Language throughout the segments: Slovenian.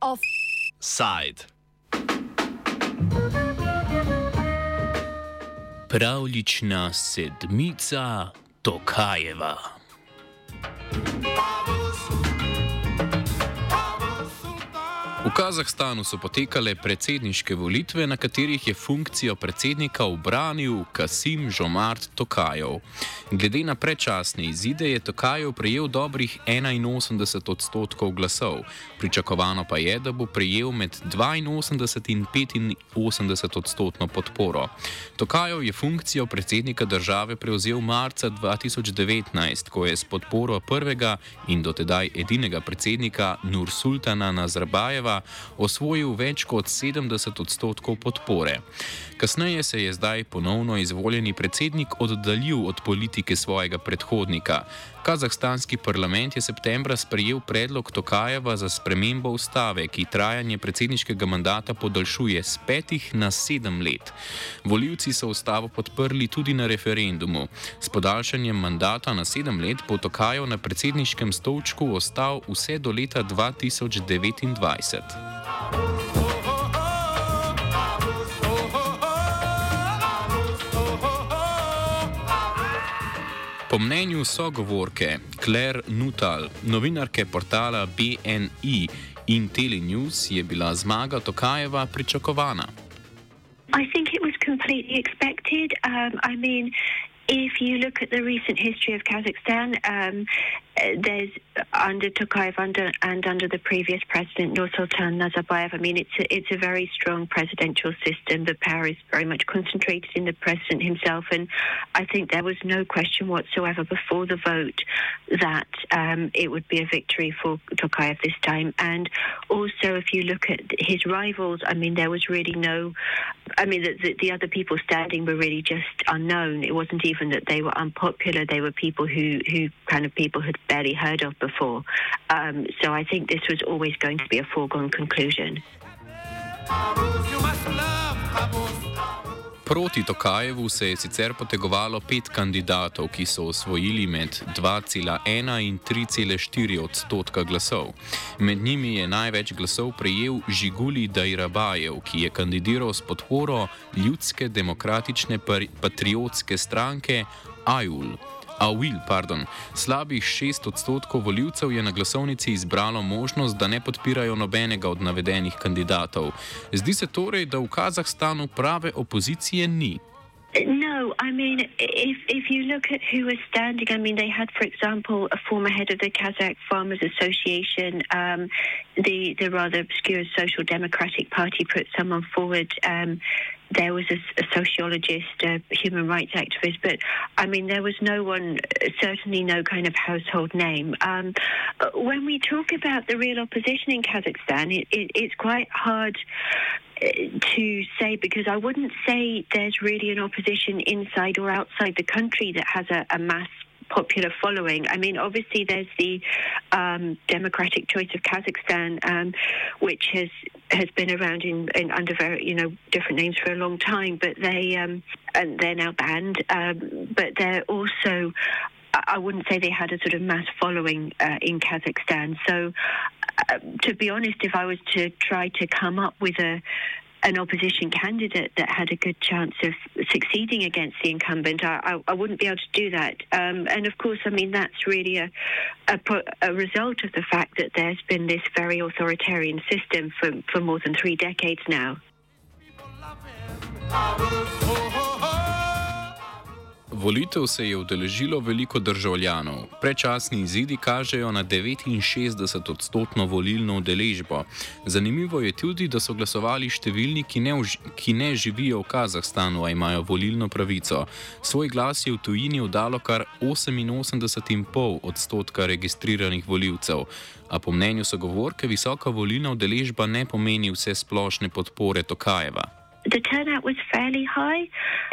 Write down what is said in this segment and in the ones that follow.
Offside. Pravlična sedmica Tokajeva. Kazahstanu so potekale predsedniške volitve, na katerih je funkcijo predsednika obranil Kasim Žomart Tokajev. Glede na predčasne izide je Tokajev prejel dobrih 81 odstotkov glasov, pričakovano pa je, da bo prejel med 82 in 85 odstotno podporo. Tokajev je funkcijo predsednika države prevzel marca 2019, ko je s podporo prvega in dotedaj edinega predsednika Nur Sultana Nazarbajeva osvojil več kot 70 odstotkov podpore. Kasneje se je zdaj ponovno izvoljeni predsednik oddaljil od politike svojega predhodnika. Kazahstanski parlament je septembra sprejel predlog Tokajeva za spremembo ustave, ki trajanje predsedniškega mandata podaljšuje z petih na sedem let. Voljivci so ustavo podprli tudi na referendumu. S podaljšanjem mandata na sedem let bo Tokajev na predsedniškem stolčku ostal vse do leta 2029. Po mnenju sogovorke Claire Nutal, novinarke portala BNI in Telenews, je bila zmaga Tokajeva pričakovana. I think it was completely expected. Um, I mean, if you look at the recent history of Kazakhstan, um, there's under Tokayev under, and under the previous president Nursultan Nazarbayev. I mean, it's a, it's a very strong presidential system. The power is very much concentrated in the president himself, and I think there was no question whatsoever before the vote that um, it would be a victory for Tokayev this time. And also, if you look at his rivals, I mean, there was really no. I mean, the, the, the other people standing were really just unknown. It wasn't even that they were unpopular; they were people who who kind of people had barely heard of before. Um, so I think this was always going to be a foregone conclusion. Proti Tokajevu se je sicer potegovalo pet kandidatov, ki so osvojili med 2,1 in 3,4 odstotka glasov. Med njimi je največ glasov prejel Žiguli Dajrabajev, ki je kandidiral s podporo Ljudske demokratične patriotske stranke AJUL. A Will, pardon, slabih šest odstotkov voljivcev je na glasovnici izbralo možnost, da ne podpirajo nobenega od navedenih kandidatov. Zdi se torej, da v Kazahstanu prave opozicije ni. No, I mean, if if you look at who was standing, I mean, they had, for example, a former head of the Kazakh Farmers Association, um, the the rather obscure Social Democratic Party put someone forward. Um, there was a, a, sociologist, a human rights activist, but I mean, there was no one, certainly no kind of household name. Um, when we talk about the real opposition in Kazakhstan, it, it, it's quite hard uh, to say because I wouldn't say there's really an opposition inside or outside the country that has a, a mass popular following. I mean, obviously, there's the um, Democratic Choice of Kazakhstan, um, which has has been around in, in, under very you know different names for a long time, but they um, and they're now banned. Um, but they're also. I wouldn't say they had a sort of mass following uh, in Kazakhstan. So, uh, to be honest, if I was to try to come up with a an opposition candidate that had a good chance of succeeding against the incumbent, I, I, I wouldn't be able to do that. Um, and of course, I mean, that's really a, a, a, result of the fact that there's been this very authoritarian system for, for more than three decades now. Volitev se je udeležilo veliko državljanov. Prečasni izidi kažejo na 69 odstotno volilno udeležbo. Zanimivo je tudi, da so glasovali številni, ki ne, ki ne živijo v Kazahstanu, a imajo volilno pravico. Svoj glas je v tujini oddalo kar 88,5 odstotka registriranih voljivcev. A po mnenju sogovorke, visoka volilna udeležba ne pomeni vse splošne podpore Tokajeva. The turnout was fairly high.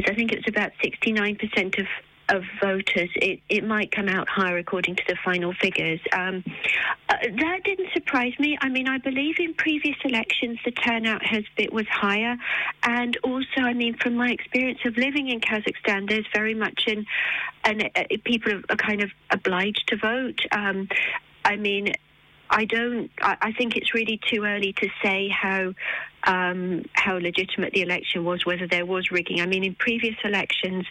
I think it was about 69% of of voters, it, it might come out higher according to the final figures. Um, uh, that didn't surprise me. I mean, I believe in previous elections the turnout has been was higher, and also, I mean, from my experience of living in Kazakhstan, there's very much an, an uh, people are kind of obliged to vote. Um, I mean, I don't. I, I, think it's really too early to say how um, how legitimate the election was, whether there was rigging. I mean, in previous elections,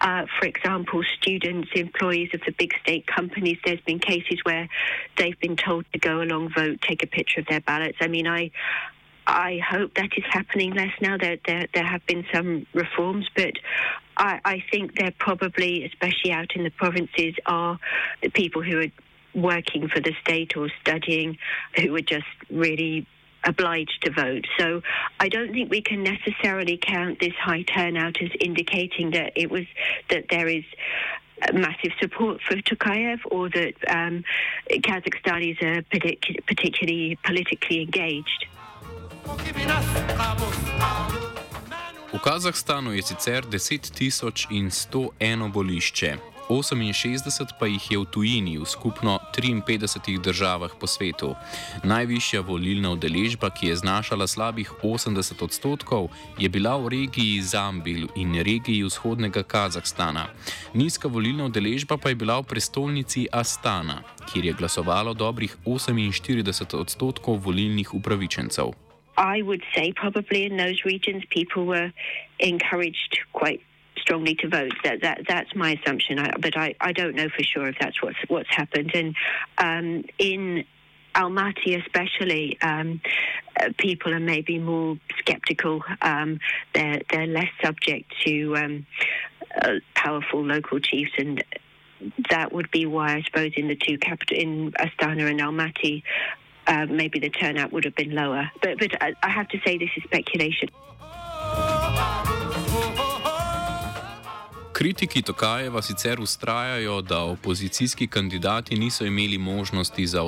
uh, for example, students, employees of the big state companies, there's been cases where they've been told to go along, vote, take a picture of their ballots. I mean, I. I hope that is happening less now. There, there, there have been some reforms, but I, I think there probably, especially out in the provinces, are the people who are working for the state or studying who were just really obliged to vote. So I don't think we can necessarily count this high turnout as indicating that it was that there is massive support for Tokayev or that um, Kazakhstanis are partic- particularly politically engaged. V Kazahstanu je sicer 10.101 volišče. 68 pa jih je v tujini, v skupno 53 državah po svetu. Najvišja volilna udeležba, ki je znašala slabih 80 odstotkov, je bila v regiji Zambil in regiji vzhodnega Kazahstana. Nizka volilna udeležba pa je bila v prestolnici Astana, kjer je glasovalo dobrih 48 odstotkov volilnih upravičencev. I would say probably in those regions people were encouraged quite strongly to vote. That, that that's my assumption, I, but I, I don't know for sure if that's what's what's happened. And um, in Almaty, especially, um, uh, people are maybe more sceptical. Um, they're they're less subject to um, uh, powerful local chiefs, and that would be why I suppose in the two capital in Astana and Almaty. Uh, maybe the turnout would have been lower, but but I, I have to say this is speculation. Kritiki Tokajeva sicer ustrajajo, da opozicijski kandidati niso imeli možnosti za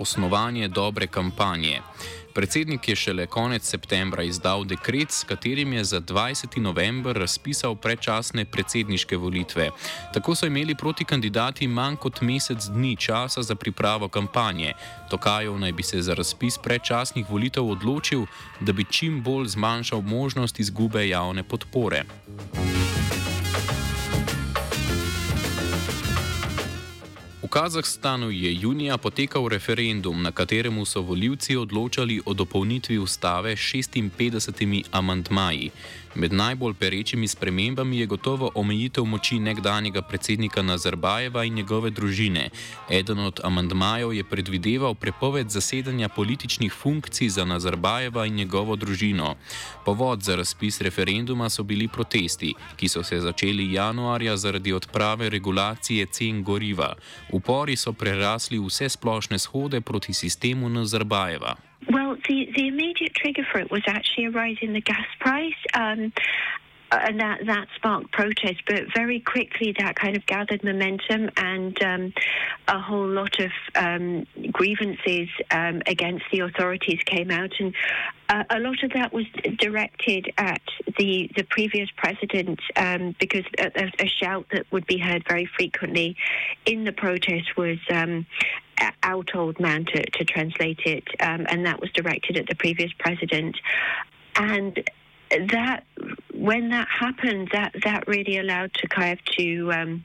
osnovanje dobre kampanje. Predsednik je šele konec septembra izdal dekret, s katerim je za 20. november razpisal predčasne predsedniške volitve. Tako so imeli proti kandidati manj kot mesec dni časa za pripravo kampanje. Tokajev naj bi se za razpis predčasnih volitev odločil, da bi čim bolj zmanjšal možnost izgube javne podpore. Kazahstanu je junija potekal referendum, na katerem so voljivci odločali o dopolnitvi ustave s 56 amantmaji. Med najbolj perečimi spremembami je gotovo omejitev moči nekdanjega predsednika Nazarbajeva in njegove družine. Eden od amantmajev je predvideval prepoved zasedanja političnih funkcij za Nazarbajeva in njegovo družino. Povod za razpis referenduma so bili protesti, ki so se začeli januarja zaradi odprave regulacije cen goriva. Upori so prerasli vse splošne shode proti sistemu Nazarbajeva. Well, the, the immediate trigger for it was actually a rise in the gas price. Um, and that that sparked protest, but very quickly that kind of gathered momentum, and um, a whole lot of um, grievances um, against the authorities came out, and uh, a lot of that was directed at the the previous president, um, because a, a, shout that would be heard very frequently in the protest was um, out old man to, to translate it, um, and that was directed at the previous president. And that when that happened, that that really allowed Tokayev to um,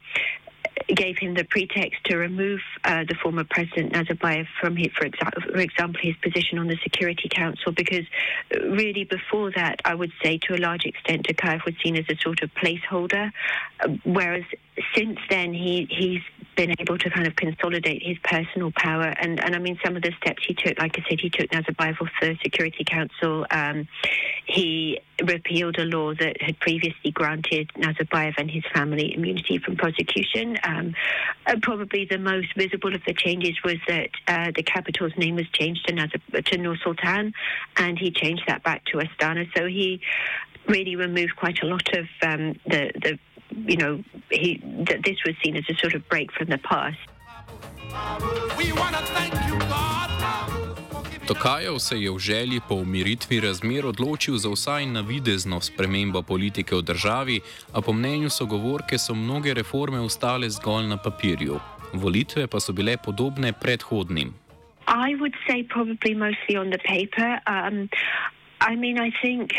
gave him the pretext to remove uh, the former president Nazarbayev from his, for, exa- for, example, his position on the Security Council, because really before that, I would say to a large extent, Tokayev was seen as a sort of placeholder, whereas since then he he's been able to kind of consolidate his personal power. And, and I mean, some of the steps he took, like I said, he took Nazarbayev off the Security Council. Um, he repealed a law that had previously granted Nazarbayev and his family immunity from prosecution. Um, probably the most visible of the changes was that uh, the capital's name was changed to, Nazar- to Nur Sultan, and he changed that back to Astana. So he really removed quite a lot of um, the the you know, he, that this was seen as a sort of break from the past. We want to thank you, God. Tokajev se je v želji po umiritvi razmer odločil za vsaj navidezno spremembo politike v državi, a po mnenju sogovorke so mnoge reforme ostale zgolj na papirju. Volitve pa so bile podobne predhodnim. I would say probably mostly on the paper. Um, I mean, I think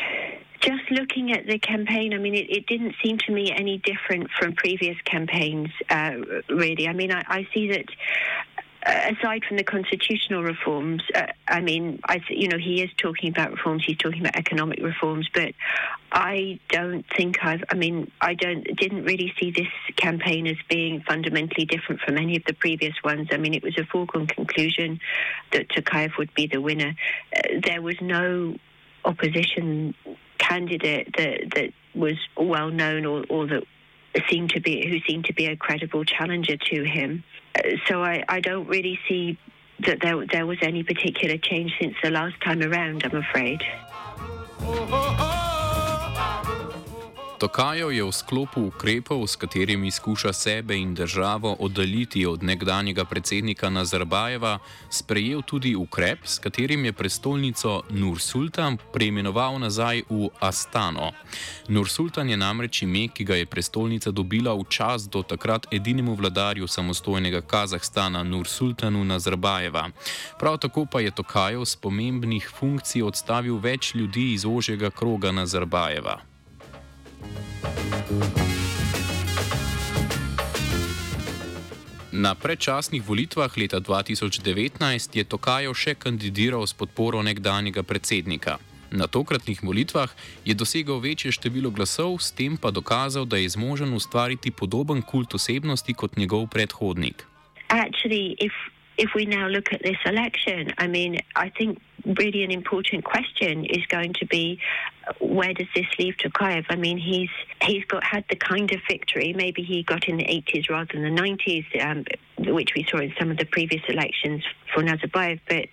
just looking at the campaign, I mean, it, it didn't seem to me any different from previous campaigns, uh, really. I mean, I, I see that uh, aside from the constitutional reforms, uh, I mean, I, you know, he is talking about reforms. He's talking about economic reforms, but I don't think I've. I mean, I don't didn't really see this campaign as being fundamentally different from any of the previous ones. I mean, it was a foregone conclusion that Tokayev would be the winner. Uh, there was no opposition candidate that that was well known or, or that seemed to be who seemed to be a credible challenger to him. Uh, so I, I don't really see that there, there was any particular change since the last time around, I'm afraid. Oh, oh, oh. Tokajo je v sklopu ukrepov, s katerimi skuša sebe in državo oddaljiti od nekdanjega predsednika Nazarbajeva, sprejel tudi ukrep, s katerim je prestolnico Nur Sultan preimenoval nazaj v Astano. Nur Sultan je namreč ime, ki ga je prestolnica dobila v čas do takrat edinemu vladarju samostojnega Kazahstana Nur Sultanu Nazarbajeva. Prav tako pa je Tokajo z pomembnih funkcij odstavil več ljudi iz ožjega kroga Nazarbajeva. Na predčasnih volitvah leta 2019 je Tokajo še kandidiral s podporo nekdanjega predsednika. Na tokratnih volitvah je dosegel večje število glasov, s tem pa dokazal, da je zmožen ustvariti podoben kult osebnosti kot njegov predhodnik. Actually, if, if we now look at this election, I mean, I think really an important question is going to be where does this leave Tokayev? I mean, he's he's got had the kind of victory maybe he got in the 80s rather than the 90s, um, which we saw in some of the previous elections for Nazarbayev, but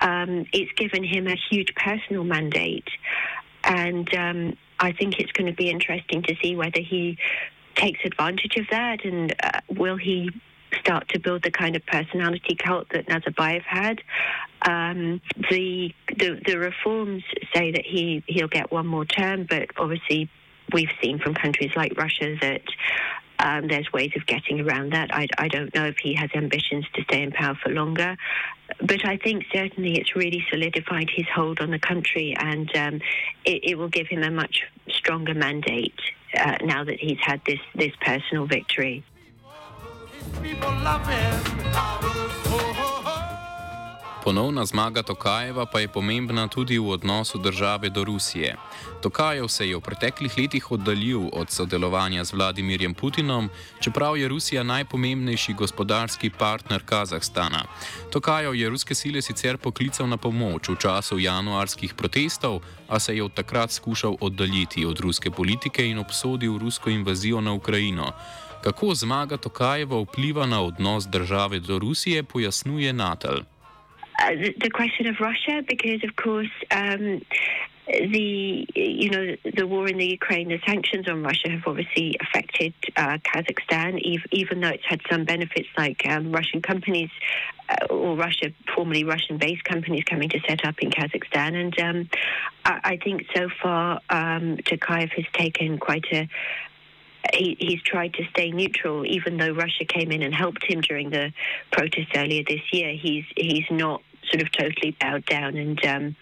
um, it's given him a huge personal mandate, and um, I think it's going to be interesting to see whether he takes advantage of that and uh, will he start to build the kind of personality cult that Nazarbayev had. Um, the, the, the reforms say that he he'll get one more term, but obviously we've seen from countries like Russia that. Um, there's ways of getting around that. I, I, don't know if he has ambitions to stay in power for longer, but I think certainly it's really solidified his hold on the country, and um, it, it, will give him a much stronger mandate uh, now that he's had this this personal victory. Ponovna zmaga Tokajeva pa je pomembna tudi v odnosu države do Rusije. Tokajev se je v preteklih letih oddaljil od sodelovanja z Vladimirjem Putinom, čeprav je Rusija najpomembnejši gospodarski partner Kazahstana. Tokajev je ruske sile sicer poklical na pomoč v času januarskih protestov, a se je od takrat skušal oddaljiti od ruske politike in obsodil rusko invazijo na Ukrajino. Kako zmaga Tokajeva vpliva na odnos države do Rusije, pojasnjuje Natal. Uh, the, the question of Russia, because of course um, the you know the war in the Ukraine, the sanctions on Russia have obviously affected uh, Kazakhstan, even, though it's had some benefits like um, Russian companies uh, or Russia, formerly Russian-based companies coming to set up in Kazakhstan, and um, I, I, think so far um, Tokayev has taken quite a he, he's tried to stay neutral, even though Russia came in and helped him during the protests earlier this year. He's he's not sort of totally bowed down and um,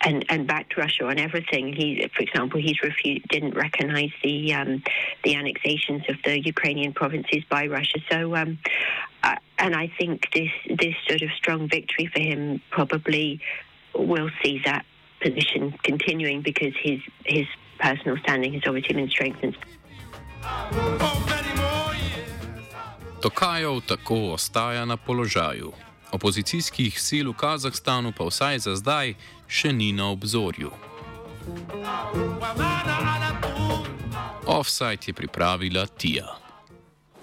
and and backed Russia on everything. He, for example, he's refused, didn't recognise the um, the annexations of the Ukrainian provinces by Russia. So, um, uh, and I think this this sort of strong victory for him probably will see that position continuing because his his personal standing has obviously been strengthened. Tokajov tako ostaja na položaju. Opozicijskih sil v Kazahstanu pa vsaj za zdaj še ni na obzorju. Offside je pripravila Tija.